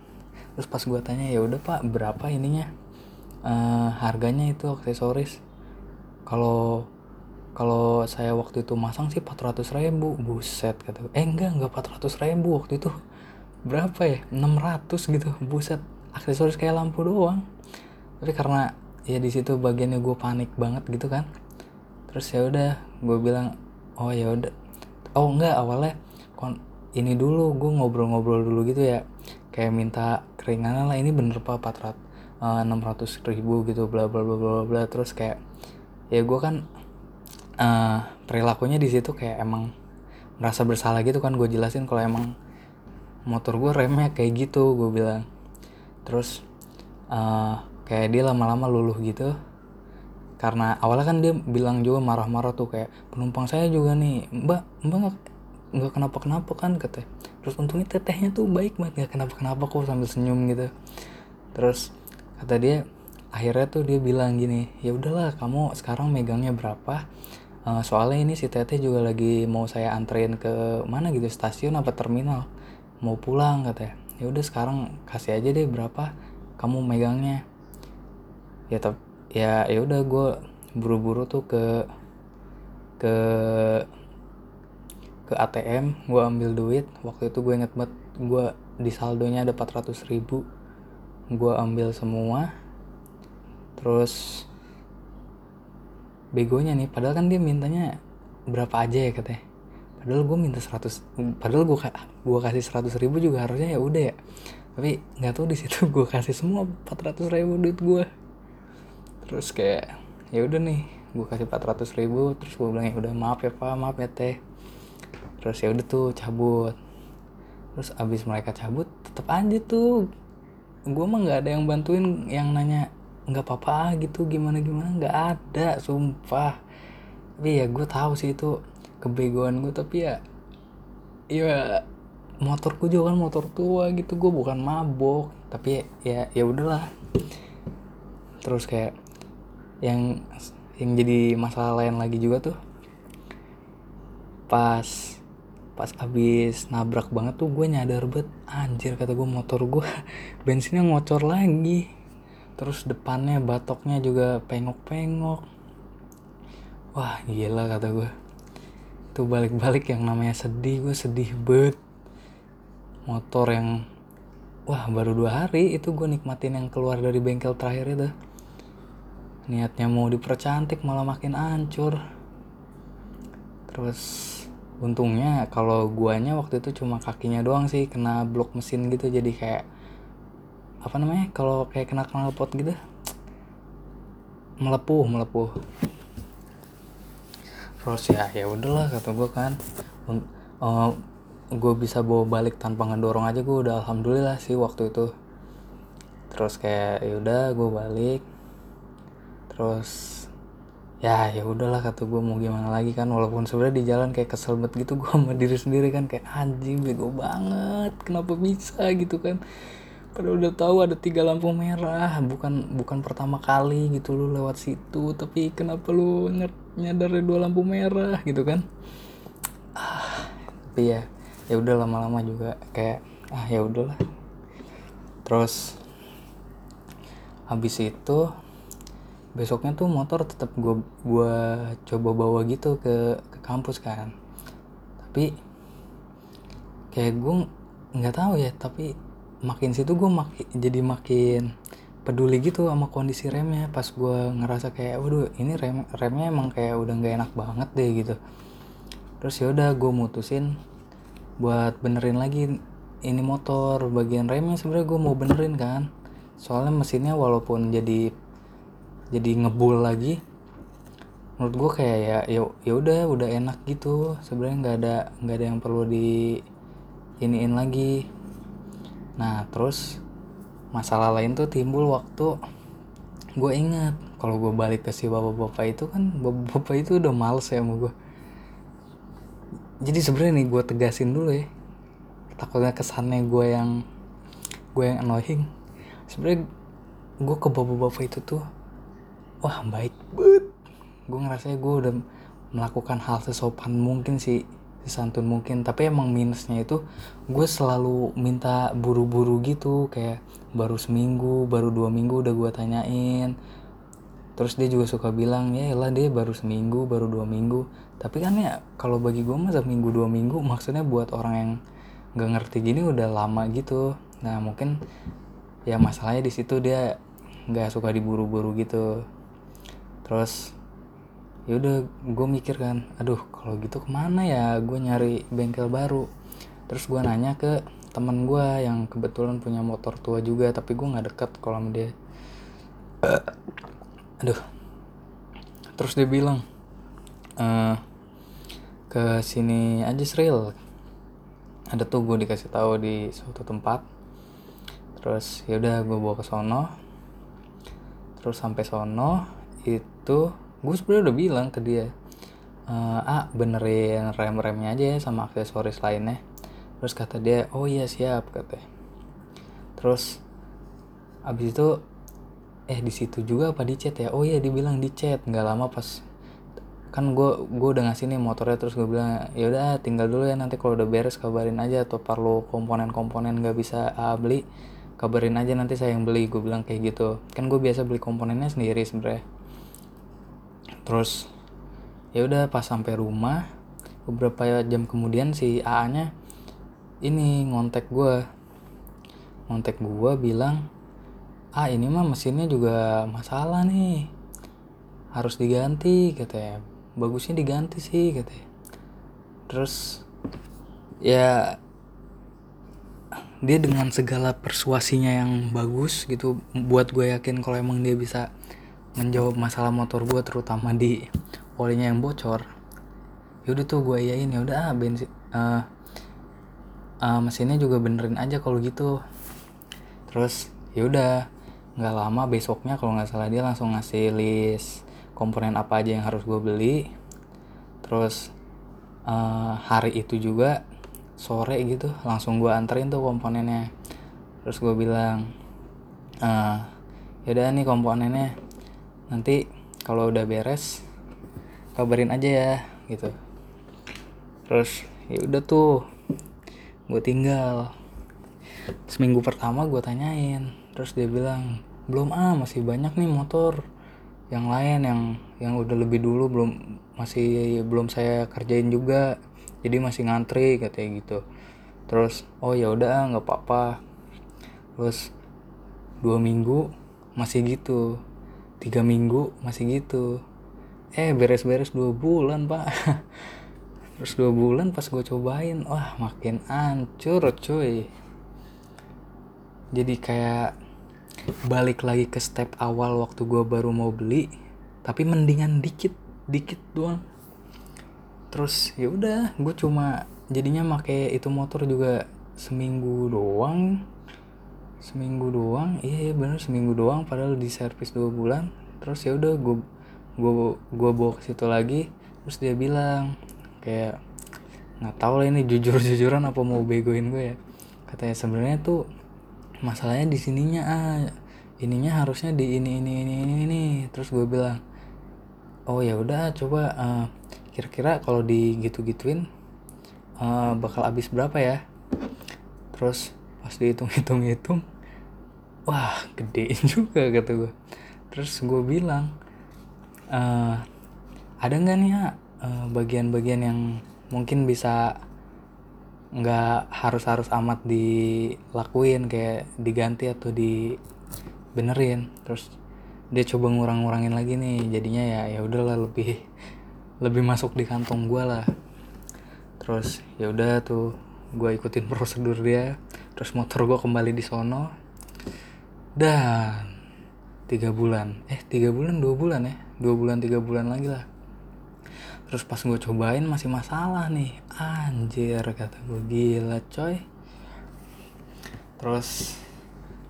Terus pas gue tanya ya udah pak berapa ininya? Uh, harganya itu aksesoris. Kalau kalau saya waktu itu masang sih 400 ribu. Buset kata eh enggak enggak 400 ribu waktu itu berapa ya? 600 gitu. Buset aksesoris kayak lampu doang. Tapi karena ya di situ bagiannya gue panik banget gitu kan. Terus ya udah gue bilang oh ya udah. Oh enggak awalnya kon ini dulu gue ngobrol-ngobrol dulu gitu ya. Kayak minta keringanan lah ini bener pak 400 uh, 600 ribu gitu bla bla bla bla bla. Terus kayak ya gue kan uh, perilakunya di situ kayak emang merasa bersalah gitu kan gue jelasin kalau emang motor gue remnya kayak gitu gue bilang. Terus uh, kayak dia lama-lama luluh gitu. Karena awalnya kan dia bilang juga marah-marah tuh kayak penumpang saya juga nih. Mbak mbak nggak kenapa-kenapa kan kata terus untungnya tetehnya tuh baik banget nggak kenapa-kenapa kok sambil senyum gitu. Terus kata dia akhirnya tuh dia bilang gini ya udahlah kamu sekarang megangnya berapa? Uh, soalnya ini si teteh juga lagi mau saya anterin ke mana gitu stasiun apa terminal mau pulang katanya ya. Udah sekarang kasih aja deh berapa kamu megangnya. Ya tapi ya ya udah gue buru-buru tuh ke ke ke ATM gue ambil duit. Waktu itu gue inget banget gue di saldonya ada 400 ribu. Gue ambil semua. Terus begonya nih padahal kan dia mintanya berapa aja ya katanya padahal gue minta 100 padahal gue gue kasih 100 ribu juga harusnya ya udah ya. Tapi nggak tahu di situ gue kasih semua 400 ribu duit gue terus kayak ya udah nih gue kasih 400 ribu terus gue bilang ya udah maaf ya pak maaf ya teh. Terus ya udah tuh cabut. Terus abis mereka cabut tetap aja tuh. Gue mah nggak ada yang bantuin yang nanya nggak apa-apa gitu gimana gimana nggak ada sumpah. Tapi ya gue tahu sih itu kebegoan gue tapi ya ya motorku juga kan motor tua gitu gue bukan mabok tapi ya ya udahlah. Terus kayak yang yang jadi masalah lain lagi juga tuh pas pas abis nabrak banget tuh gue nyadar bet anjir kata gue motor gue bensinnya ngocor lagi. Terus depannya batoknya juga pengok-pengok. Wah gila kata gue itu balik-balik yang namanya sedih gue sedih bet motor yang wah baru dua hari itu gue nikmatin yang keluar dari bengkel terakhir itu. Niatnya mau dipercantik malah makin hancur. Terus untungnya kalau guanya waktu itu cuma kakinya doang sih kena blok mesin gitu jadi kayak apa namanya kalau kayak kena knalpot gitu melepuh melepuh terus ya ya udahlah kata gue kan. Uh, eh, gue bisa bawa balik tanpa ngedorong aja gue udah alhamdulillah sih waktu itu. Terus kayak ya udah gue balik. Terus ya ya udahlah kata gue mau gimana lagi kan. Walaupun sebenarnya di jalan kayak kesel banget gitu gue sama diri sendiri kan. Kayak anjing bego banget kenapa bisa? gitu kan. Padahal udah tahu ada tiga lampu merah. Bukan bukan pertama kali gitu lu lewat situ tapi kenapa lu nyadar dua lampu merah gitu kan. Ah tapi ya ya udah lama-lama juga kayak ah ya udahlah. Terus habis itu besoknya tuh motor tetap gue gua coba bawa gitu ke ke kampus kan. Tapi kayak gue nggak tahu ya tapi makin situ gue makin jadi makin peduli gitu sama kondisi remnya. Pas gue ngerasa kayak waduh ini rem remnya emang kayak udah nggak enak banget deh gitu. Terus ya udah gue mutusin buat benerin lagi ini motor bagian remnya sebenarnya gue mau benerin kan. Soalnya mesinnya walaupun jadi jadi ngebul lagi menurut gue kayak ya ya ya udah udah enak gitu. Sebenarnya nggak ada nggak ada yang perlu di iniin lagi. Nah terus masalah lain tuh timbul waktu gue ingat. Kalau gue balik ke si bapak-bapak itu kan bapak-bapak itu udah males ya sama gue jadi sebenarnya nih gue tegasin dulu ya. Takutnya kesannya gue yang gue yang annoying. Sebenarnya gue ke bapak-bapak itu tuh wah baik banget gue ngerasa gue udah melakukan hal sesopan mungkin sih sesantun mungkin. Tapi emang minusnya itu gue selalu minta buru-buru gitu kayak baru seminggu baru dua minggu udah gue tanyain. Terus dia juga suka bilang ya lah dia baru seminggu baru dua minggu. Tapi kan ya kalau bagi gue mah seminggu dua minggu maksudnya buat orang yang nggak ngerti gini udah lama gitu. Nah mungkin ya masalahnya di situ dia nggak suka diburu-buru gitu. Terus yaudah gue mikir kan aduh kalau gitu ke mana ya gue nyari bengkel baru? Terus gue nanya ke teman gue yang kebetulan punya motor tua juga tapi gue nggak deket kalau sama dia. Aduh. Terus dia bilang e, ke sini aja Sril. Ada tuh gue dikasih tahu di suatu tempat. Terus yaudah gue bawa ke sono. Terus sampai sono itu gue sebenarnya udah bilang ke dia e, ah benerin rem-remnya aja ya sama aksesoris lainnya terus kata dia oh iya siap katanya terus abis itu eh di situ juga apa di chat ya? Oh iya dibilang di chat nggak lama pas kan gue gue udah ngasih nih motornya terus gue bilang ya udah tinggal dulu ya nanti kalau udah beres kabarin aja atau perlu komponen-komponen nggak bisa uh, beli kabarin aja nanti saya yang beli gue bilang kayak gitu. Kan gue biasa beli komponennya sendiri sebenarnya. Terus ya udah pas sampai rumah beberapa jam kemudian si AA nya ini ngontek gue ngontek gue bilang ah ini mah mesinnya juga masalah nih. Harus diganti katanya bagusnya diganti sih katanya terus ya dia dengan segala persuasinya yang bagus gitu buat gue yakin kalau emang dia bisa menjawab masalah motor gue terutama di olinya yang bocor yaudah tuh gue iyain ya udah ah, bensin uh, uh, mesinnya juga benerin aja kalau gitu. Terus yaudah nggak lama besoknya kalau nggak salah dia langsung ngasih list komponen apa aja yang harus gue beli. Terus uh, hari itu juga sore gitu langsung gue anterin tuh komponennya. Terus gue bilang uh, yaudah nih komponennya nanti kalau udah beres kabarin aja ya gitu. Terus ya udah tuh gue tinggal. Seminggu pertama gue tanyain terus dia bilang belum ah masih banyak nih motor. Yang lain yang yang udah lebih dulu belum masih belum saya kerjain juga jadi masih ngantri katanya gitu. Terus oh ya udah nggak apa-apa terus dua minggu masih gitu tiga minggu masih gitu. Eh beres-beres dua bulan pak terus dua bulan pas gue cobain wah makin ancur cuy. Jadi kayak balik lagi ke step awal waktu gue baru mau beli tapi mendingan dikit dikit doang. Terus ya udah gue cuma jadinya make itu motor juga seminggu doang. Seminggu doang iya, bener seminggu doang padahal di servis dua bulan. Terus ya udah gue gue gue bawa ke situ lagi. Terus dia bilang kayak nggak tahu lah ini jujur jujuran apa mau begoin gue ya. Katanya sebenarnya tuh masalahnya di sininya ah ininya harusnya di ini ini ini ini, ini. terus gue bilang oh ya udah coba uh, kira-kira kalau di gitu gituin uh, bakal habis berapa ya? Terus pas dihitung-hitung hitung wah gede juga kata gue. Terus gue bilang uh, ada nggak nih ya bagian-bagian uh, yang mungkin bisa nggak harus harus amat dilakuin kayak diganti atau dibenerin. Terus dia coba ngurang-ngurangin lagi nih jadinya ya ya udahlah lebih lebih masuk di kantong gue lah. Terus ya udah tuh gue ikutin prosedur dia terus motor gue kembali di sono. Dan tiga bulan eh tiga bulan dua bulan ya? Dua bulan tiga bulan lagi lah terus pas gue cobain masih masalah nih. Anjir kata gue gila coy. Terus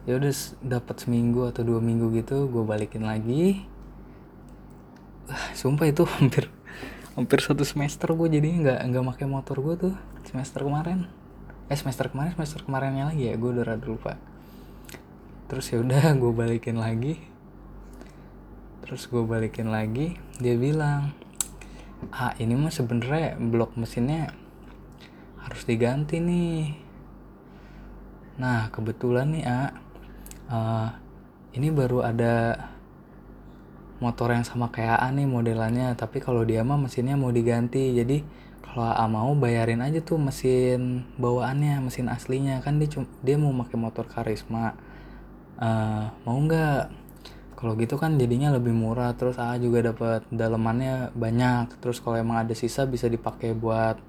ya udah dapat seminggu atau dua minggu gitu gue balikin lagi. Ah, sumpah itu hampir hampir satu semester gue jadi nggak nggak pakai motor gue tuh semester kemarin. Eh semester kemarin semester kemarinnya lagi ya gue udah rada lupa. Terus ya udah gue balikin lagi. Terus gue balikin lagi dia bilang ah ini mah sebenarnya blok mesinnya harus diganti nih. Nah kebetulan nih ah uh, ini baru ada motor yang sama kayak A nih modelannya tapi kalau dia mah mesinnya mau diganti. Jadi kalau A mau bayarin aja tuh mesin bawaannya mesin aslinya. Kan dia dia mau pakai motor karisma. Uh, mau nggak kalau gitu kan jadinya lebih murah terus AA juga dapat dalemannya banyak. Terus kalau emang ada sisa bisa dipakai buat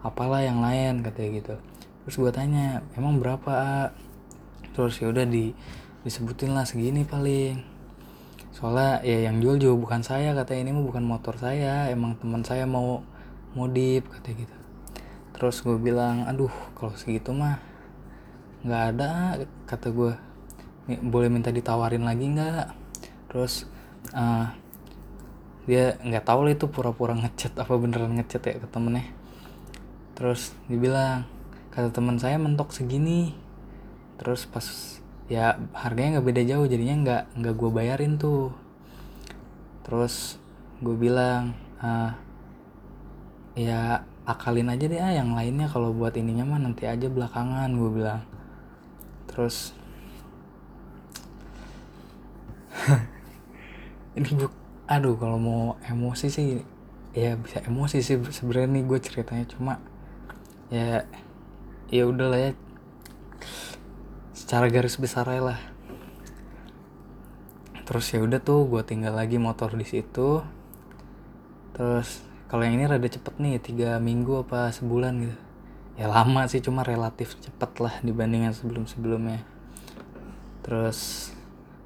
apalah yang lain katanya gitu. Terus gue tanya emang berapa terus ya udah di disebutin lah segini paling. Soalnya ya yang jual juga bukan saya katanya. Ini mah bukan motor saya emang teman saya mau modif katanya gitu. Terus gue bilang aduh kalau segitu mah nggak ada kata gue boleh minta ditawarin lagi nggak terus uh, dia nggak tahu lah itu pura-pura ngechat apa beneran ngechat ya ke temennya. Terus dibilang kata teman saya mentok segini. Terus pas ya harganya nggak beda jauh jadinya nggak nggak gue bayarin tuh. Terus gue bilang uh, ya akalin aja deh ah yang lainnya. Kalau buat ininya mah nanti aja belakangan gue bilang. Terus ini bu aduh kalau mau emosi sih ya bisa emosi sih sebenarnya nih gue ceritanya. Cuma ya ya udahlah ya. Secara garis besar aja lah. Terus ya udah tuh gue tinggal lagi motor di situ. Terus kalau yang ini rada cepet nih tiga minggu apa sebulan gitu. Ya lama sih cuma relatif cepet lah dibandingkan sebelum sebelumnya terus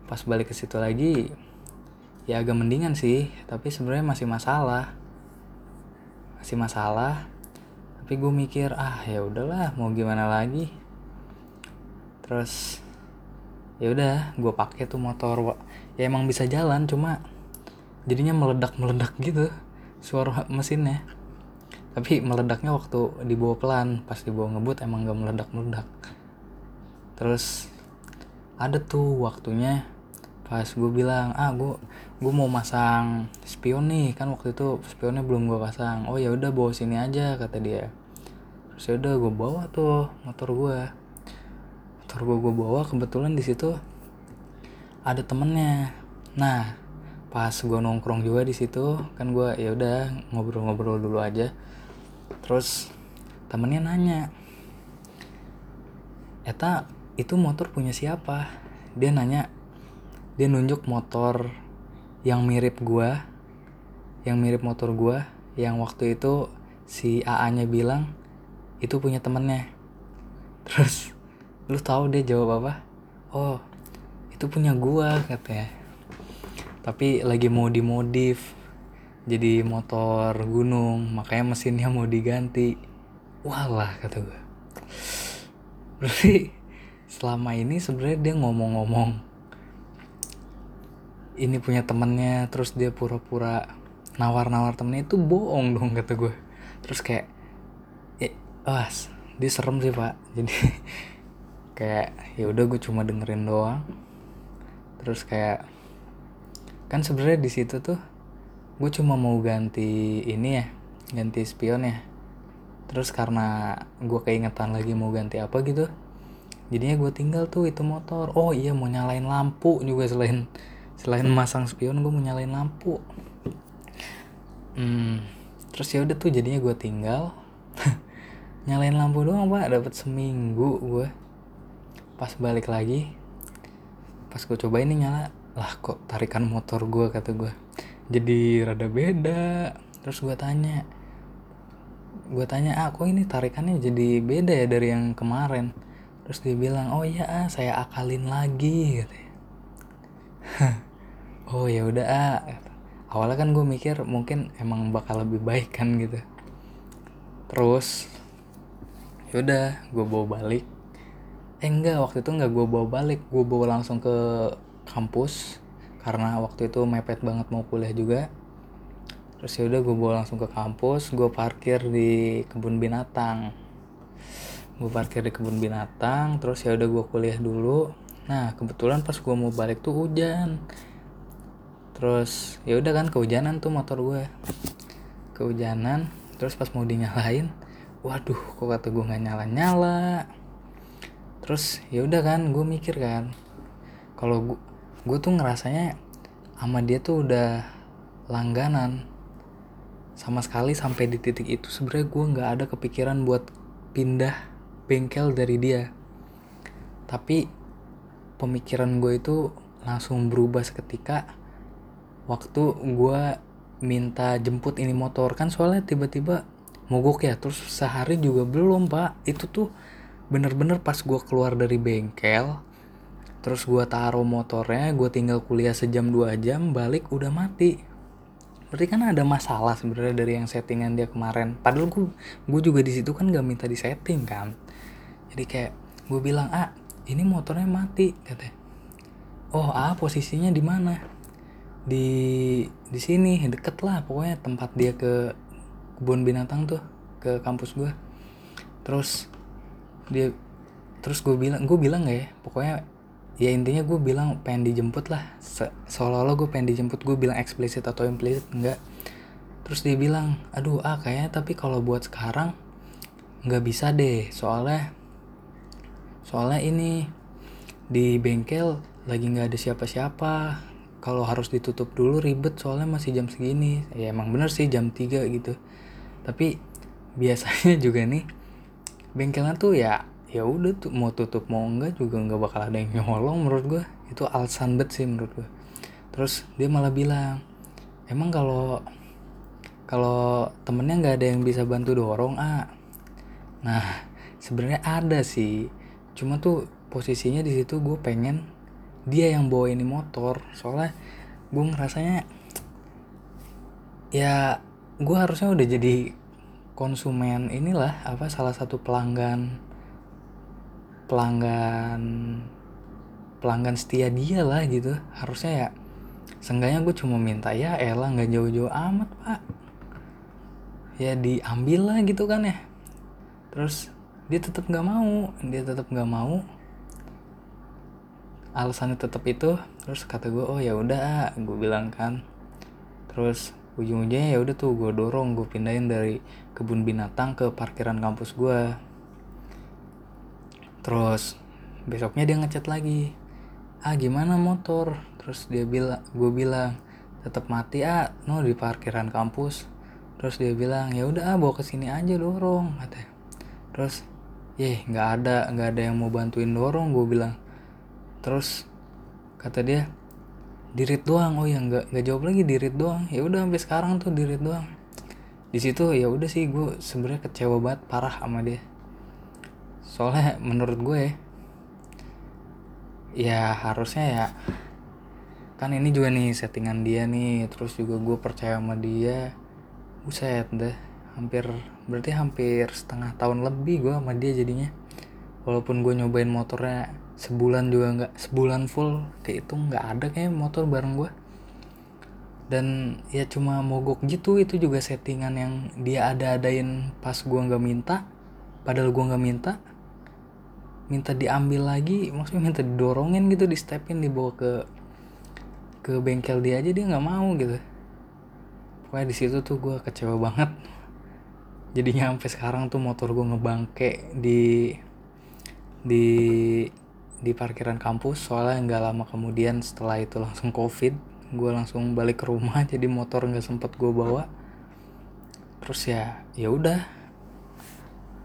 pas balik ke situ lagi ya agak mendingan sih tapi sebenarnya masih masalah. Masih masalah tapi gue mikir ah ya udahlah mau gimana lagi? Terus ya udah gue pakai tuh motor ya emang bisa jalan cuma jadinya meledak meledak gitu suara mesinnya. Tapi meledaknya waktu dibawa pelan pas dibawa ngebut emang gak meledak meledak terus ada tuh waktunya pas gue bilang ah gue gue mau masang spion nih. Kan waktu itu spionnya belum gue pasang. Oh ya udah bawa sini aja kata dia. Terus ya udah gue bawa tuh motor gue motor gue gue bawa kebetulan di situ ada temennya. Nah pas gue nongkrong juga di situ kan gue ya udah ngobrol-ngobrol dulu aja. Terus temennya nanya Eta itu motor punya siapa? Dia nanya dia nunjuk motor yang mirip gua yang mirip motor gua yang waktu itu si AA nya bilang itu punya temennya. Terus lu tahu dia jawab apa? Oh itu punya gua katanya. Tapi lagi mau dimodif jadi motor gunung makanya mesinnya mau diganti. Walah kata gue berarti selama ini sebenarnya dia ngomong-ngomong ini punya temennya terus dia pura-pura nawar-nawar temennya itu bohong dong kata gue terus kayak eh wah dia serem sih pak. Jadi kayak ya udah gue cuma dengerin doang. Terus kayak kan sebenarnya di situ tuh gue cuma mau ganti ini ya ganti spion ya. Terus karena gue keingetan lagi mau ganti apa gitu jadinya gue tinggal tuh itu motor. Oh iya mau nyalain lampu juga selain selain masang spion gue mau nyalain lampu. Hmm, terus ya udah tuh jadinya gue tinggal. Nyalain lampu doang pak. Dapat seminggu gue pas balik lagi pas gue coba ini nyala lah kok tarikan motor gue kata gue jadi rada beda. Terus gue tanya gue tanya ah kok ini tarikannya jadi beda ya dari yang kemarin? Terus dia bilang oh iya ah saya akalin lagi katanya oh ya udah ah. Awalnya kan gue mikir mungkin emang bakal lebih baik kan gitu. Terus yaudah gue bawa balik. Eh enggak waktu itu enggak gue bawa balik. Gue bawa langsung ke kampus karena waktu itu mepet banget mau kuliah juga. Terus ya udah gue bawa langsung ke kampus. Gue parkir di kebun binatang. Gue parkir di kebun binatang terus ya udah gue kuliah dulu. Nah kebetulan pas gue mau balik tuh hujan terus ya udah kan kehujanan tuh motor gue. Kehujanan terus pas mau dinyalain waduh kok kata gue nggak nyala nyala terus ya udah kan gue mikir kan kalau gue gue tuh ngerasanya sama dia tuh udah langganan. Sama sekali sampai di titik itu sebenarnya gue nggak ada kepikiran buat pindah bengkel dari dia. Tapi pemikiran gue itu langsung berubah seketika waktu gue minta jemput ini motor kan soalnya tiba-tiba mogok ya terus sehari juga belum pak. Itu tuh bener-bener pas gue keluar dari bengkel terus gue taruh motornya gue tinggal kuliah sejam dua jam balik udah mati. Berarti kan ada masalah sebenarnya dari yang settingan dia kemarin. Padahal gue gue juga di situ kan gak minta di setting kan. Jadi kayak gue bilang ah ini motornya mati katanya. Oh ah posisinya di mana di di sini deket lah pokoknya tempat dia ke kebun binatang tuh ke kampus gue terus dia terus gue bilang gue bilang gak ya pokoknya ya intinya gue bilang pengen dijemput lah. Se seolah-olah gue pengen dijemput gue bilang eksplisit atau implisit enggak terus dia bilang aduh ah kayaknya tapi kalau buat sekarang nggak bisa deh soalnya soalnya ini di bengkel lagi nggak ada siapa-siapa kalau harus ditutup dulu ribet soalnya masih jam segini. Ya emang bener sih jam 3 gitu. Tapi biasanya juga nih bengkelan tuh ya ya udah tuh mau tutup mau enggak juga nggak bakal ada yang nyolong menurut gue itu alasan bet sih menurut gue terus dia malah bilang emang kalau kalau temennya nggak ada yang bisa bantu dorong ah nah sebenarnya ada sih. Cuma tuh posisinya di situ gue pengen dia yang bawa ini motor. Soalnya gue ngerasanya ya gue harusnya udah jadi konsumen inilah apa salah satu pelanggan pelanggan pelanggan setia dia lah gitu. Harusnya ya seenggaknya gue cuma minta ya elah nggak jauh-jauh amat pak. Ya diambil lah gitu kan ya. Terus dia tetap nggak mau dia tetap nggak mau alasannya tetap itu terus kata gue oh ya udah gue bilang kan. Terus ujung-ujungnya ya udah tuh gue dorong gue pindahin dari kebun binatang ke parkiran kampus gue terus besoknya dia ngechat lagi ah gimana motor? Terus dia bilang gue bilang tetap mati ah no di parkiran kampus. Terus dia bilang ya udah ah, bawa ke sini aja dorong katanya. Terus yeh nggak ada nggak ada yang mau bantuin dorong gue bilang terus kata dia dirit doang. Oh ya nggak nggak jawab lagi dirit doang. Ya udah sampai sekarang tuh dirit doang. Di situ ya udah sih gue sebenarnya kecewa banget parah sama dia. Soalnya menurut gue ya harusnya ya kan ini juga nih settingan dia nih terus juga gue percaya sama dia. Buset deh hampir berarti hampir setengah tahun lebih gue sama dia jadinya. Walaupun gue nyobain motornya sebulan juga nggak sebulan full itu nggak ada kayak motor bareng gue dan ya cuma mogok gitu itu juga settingan yang dia ada-adain pas gue nggak minta padahal gue nggak minta minta diambil lagi maksudnya minta didorongin gitu di stepin dibawa ke ke bengkel dia aja dia nggak mau gitu. Pokoknya di situ tuh gue kecewa banget. Jadinya sampai sekarang tuh motor gue ngebangke di di di parkiran kampus soalnya nggak lama kemudian setelah itu langsung covid gue langsung balik ke rumah jadi motor nggak sempet gue bawa. Terus ya ya udah.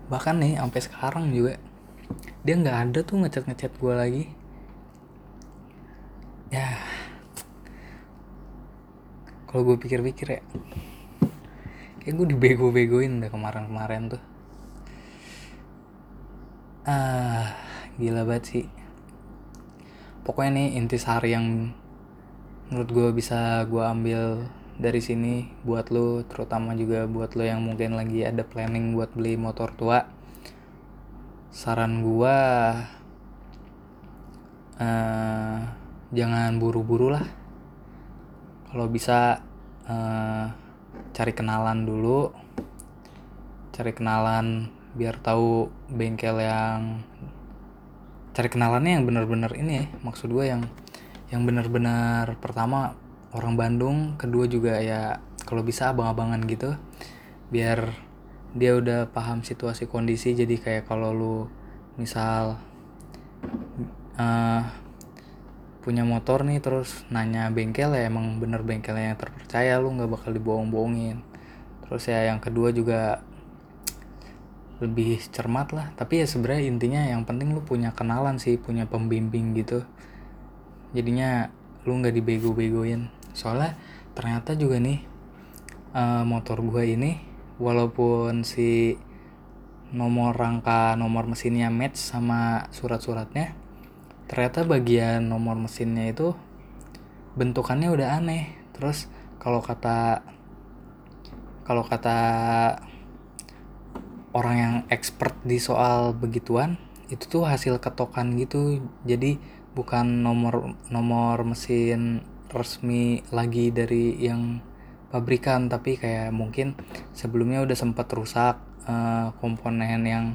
Bahkan nih sampai sekarang juga dia nggak ada tuh ngechat ngechat gue lagi. Ya kalau gue pikir-pikir ya kayak gue dibego-begoin udah kemarin-kemarin tuh. Ah gila banget sih pokoknya nih intisari yang menurut gue bisa gue ambil dari sini buat lo terutama juga buat lo yang mungkin lagi ada planning buat beli motor tua. Saran gue uh, jangan buru-buru lah. Kalau bisa uh, cari kenalan dulu. Cari kenalan biar tahu bengkel yang cari kenalannya yang benar-benar ini ya maksud gue yang yang benar-benar pertama orang Bandung kedua juga ya kalau bisa abang-abangan gitu biar dia udah paham situasi kondisi. Jadi kayak kalau lu misal uh, punya motor nih terus nanya bengkel ya emang bener bengkelnya yang terpercaya lu nggak bakal dibohong-bohongin. Terus ya yang kedua juga lebih cermat lah. Tapi ya sebenarnya intinya yang penting lu punya kenalan sih punya pembimbing gitu. Jadinya lu nggak dibego-begoin. Soalnya ternyata juga nih uh, motor gua ini walaupun si nomor rangka nomor mesinnya match sama surat-suratnya ternyata bagian nomor mesinnya itu bentukannya udah aneh. Terus kalau kata kalau kata orang yang expert di soal begituan itu tuh hasil ketokan gitu. Jadi bukan nomor nomor mesin resmi lagi dari yang pabrikan tapi kayak mungkin sebelumnya udah sempat rusak uh, komponen yang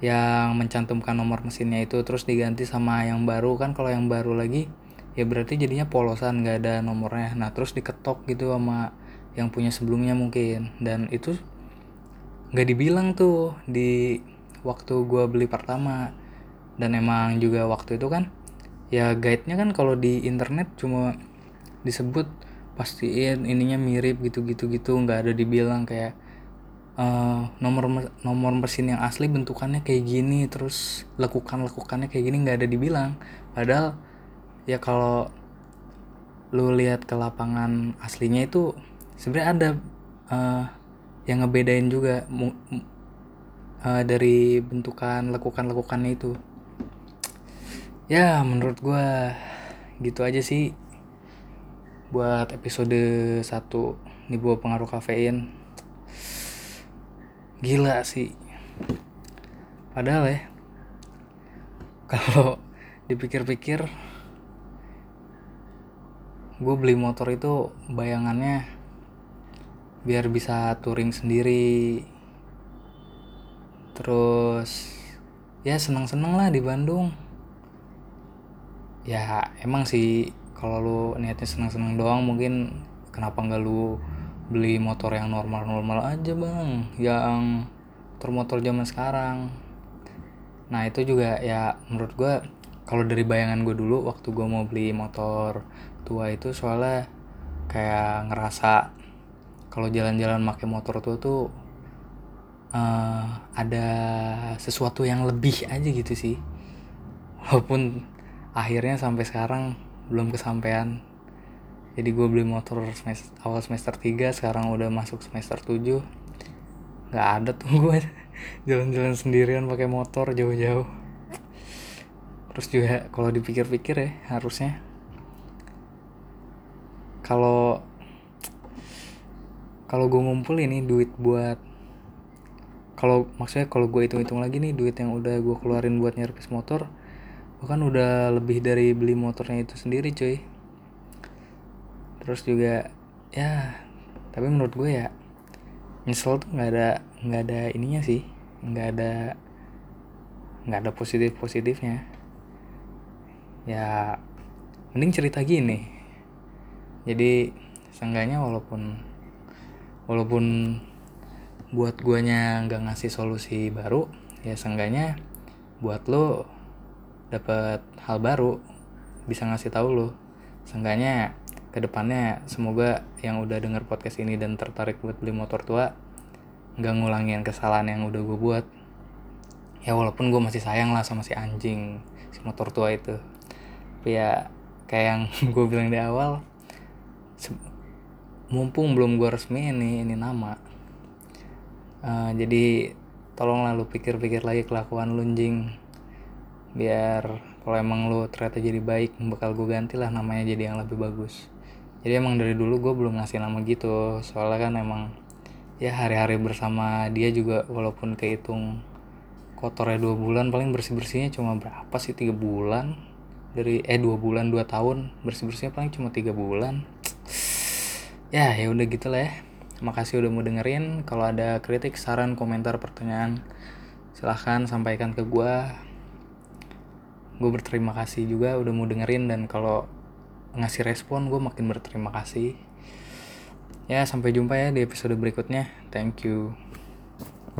yang mencantumkan nomor mesinnya itu terus diganti sama yang baru. Kan kalau yang baru lagi ya berarti jadinya polosan nggak ada nomornya. Nah terus diketok gitu sama yang punya sebelumnya mungkin. Dan itu nggak dibilang tuh di waktu gue beli pertama. Dan emang juga waktu itu kan ya guide-nya kan kalau di internet cuma disebut pastiin ininya mirip gitu gitu gitu nggak ada dibilang kayak uh, nomor nomor mesin yang asli bentukannya kayak gini terus lekukan lekukannya kayak gini nggak ada dibilang. Padahal ya kalau lu lihat ke lapangan aslinya itu sebenarnya ada uh, yang ngebedain juga uh, dari bentukan lekukan lekukannya itu. Ya menurut gue gitu aja sih buat episode 1 di bawah pengaruh kafein. Gila sih. Padahal ya kalau dipikir-pikir gue beli motor itu bayangannya biar bisa touring sendiri. Terus ya seneng-seneng lah di Bandung. Ya emang sih kalau lu niatnya senang-senang doang mungkin kenapa nggak lu beli motor yang normal-normal aja bang? Yang motor-motor zaman sekarang. Nah itu juga ya menurut gue kalau dari bayangan gue dulu waktu gue mau beli motor tua itu soalnya kayak ngerasa kalau jalan-jalan pakai motor tuh tuh uh, ada sesuatu yang lebih aja gitu sih. Walaupun akhirnya sampai sekarang belum kesampaian. Jadi gue beli motor semester, awal semester 3 sekarang udah masuk semester 7 nggak ada tuh gue jalan-jalan sendirian pakai motor jauh-jauh. Terus juga kalau dipikir-pikir ya harusnya. Kalau kalau gue ngumpul ini duit buat kalau maksudnya kalau gue hitung-hitung lagi nih duit yang udah gue keluarin buat nyerpis motor gue kan udah lebih dari beli motornya itu sendiri cuy. Terus juga ya tapi menurut gue ya nyesel tuh nggak ada nggak ada ininya sih nggak ada nggak ada positif positifnya ya mending cerita gini. Jadi seenggaknya walaupun walaupun buat guanya nggak ngasih solusi baru ya seenggaknya buat lo dapat hal baru bisa ngasih tahu lo. Seenggaknya ke depannya semoga yang udah denger podcast ini dan tertarik buat beli motor tua nggak ngulangin kesalahan yang udah gue buat. Ya walaupun gue masih sayang lah sama si anjing si motor tua itu. Tapi ya kayak yang gue bilang di awal mumpung belum gue resmi ini ini nama. Uh, jadi tolonglah lu pikir-pikir lagi kelakuan lu jing biar kalau emang lu ternyata jadi baik bakal gue ganti lah namanya jadi yang lebih bagus. Jadi emang dari dulu gue belum ngasih nama gitu. Soalnya kan emang ya hari-hari bersama dia juga walaupun kehitung kotornya dua bulan paling bersih bersihnya cuma berapa sih? Tiga bulan? Dari eh dua bulan dua tahun bersih bersihnya paling cuma tiga bulan ya ya udah gitu lah ya. Makasih udah mau dengerin. Kalau ada kritik saran komentar pertanyaan silahkan sampaikan ke gue gue berterima kasih juga udah mau dengerin dan kalau ngasih respon gue makin berterima kasih. Ya sampai jumpa ya di episode berikutnya. Thank you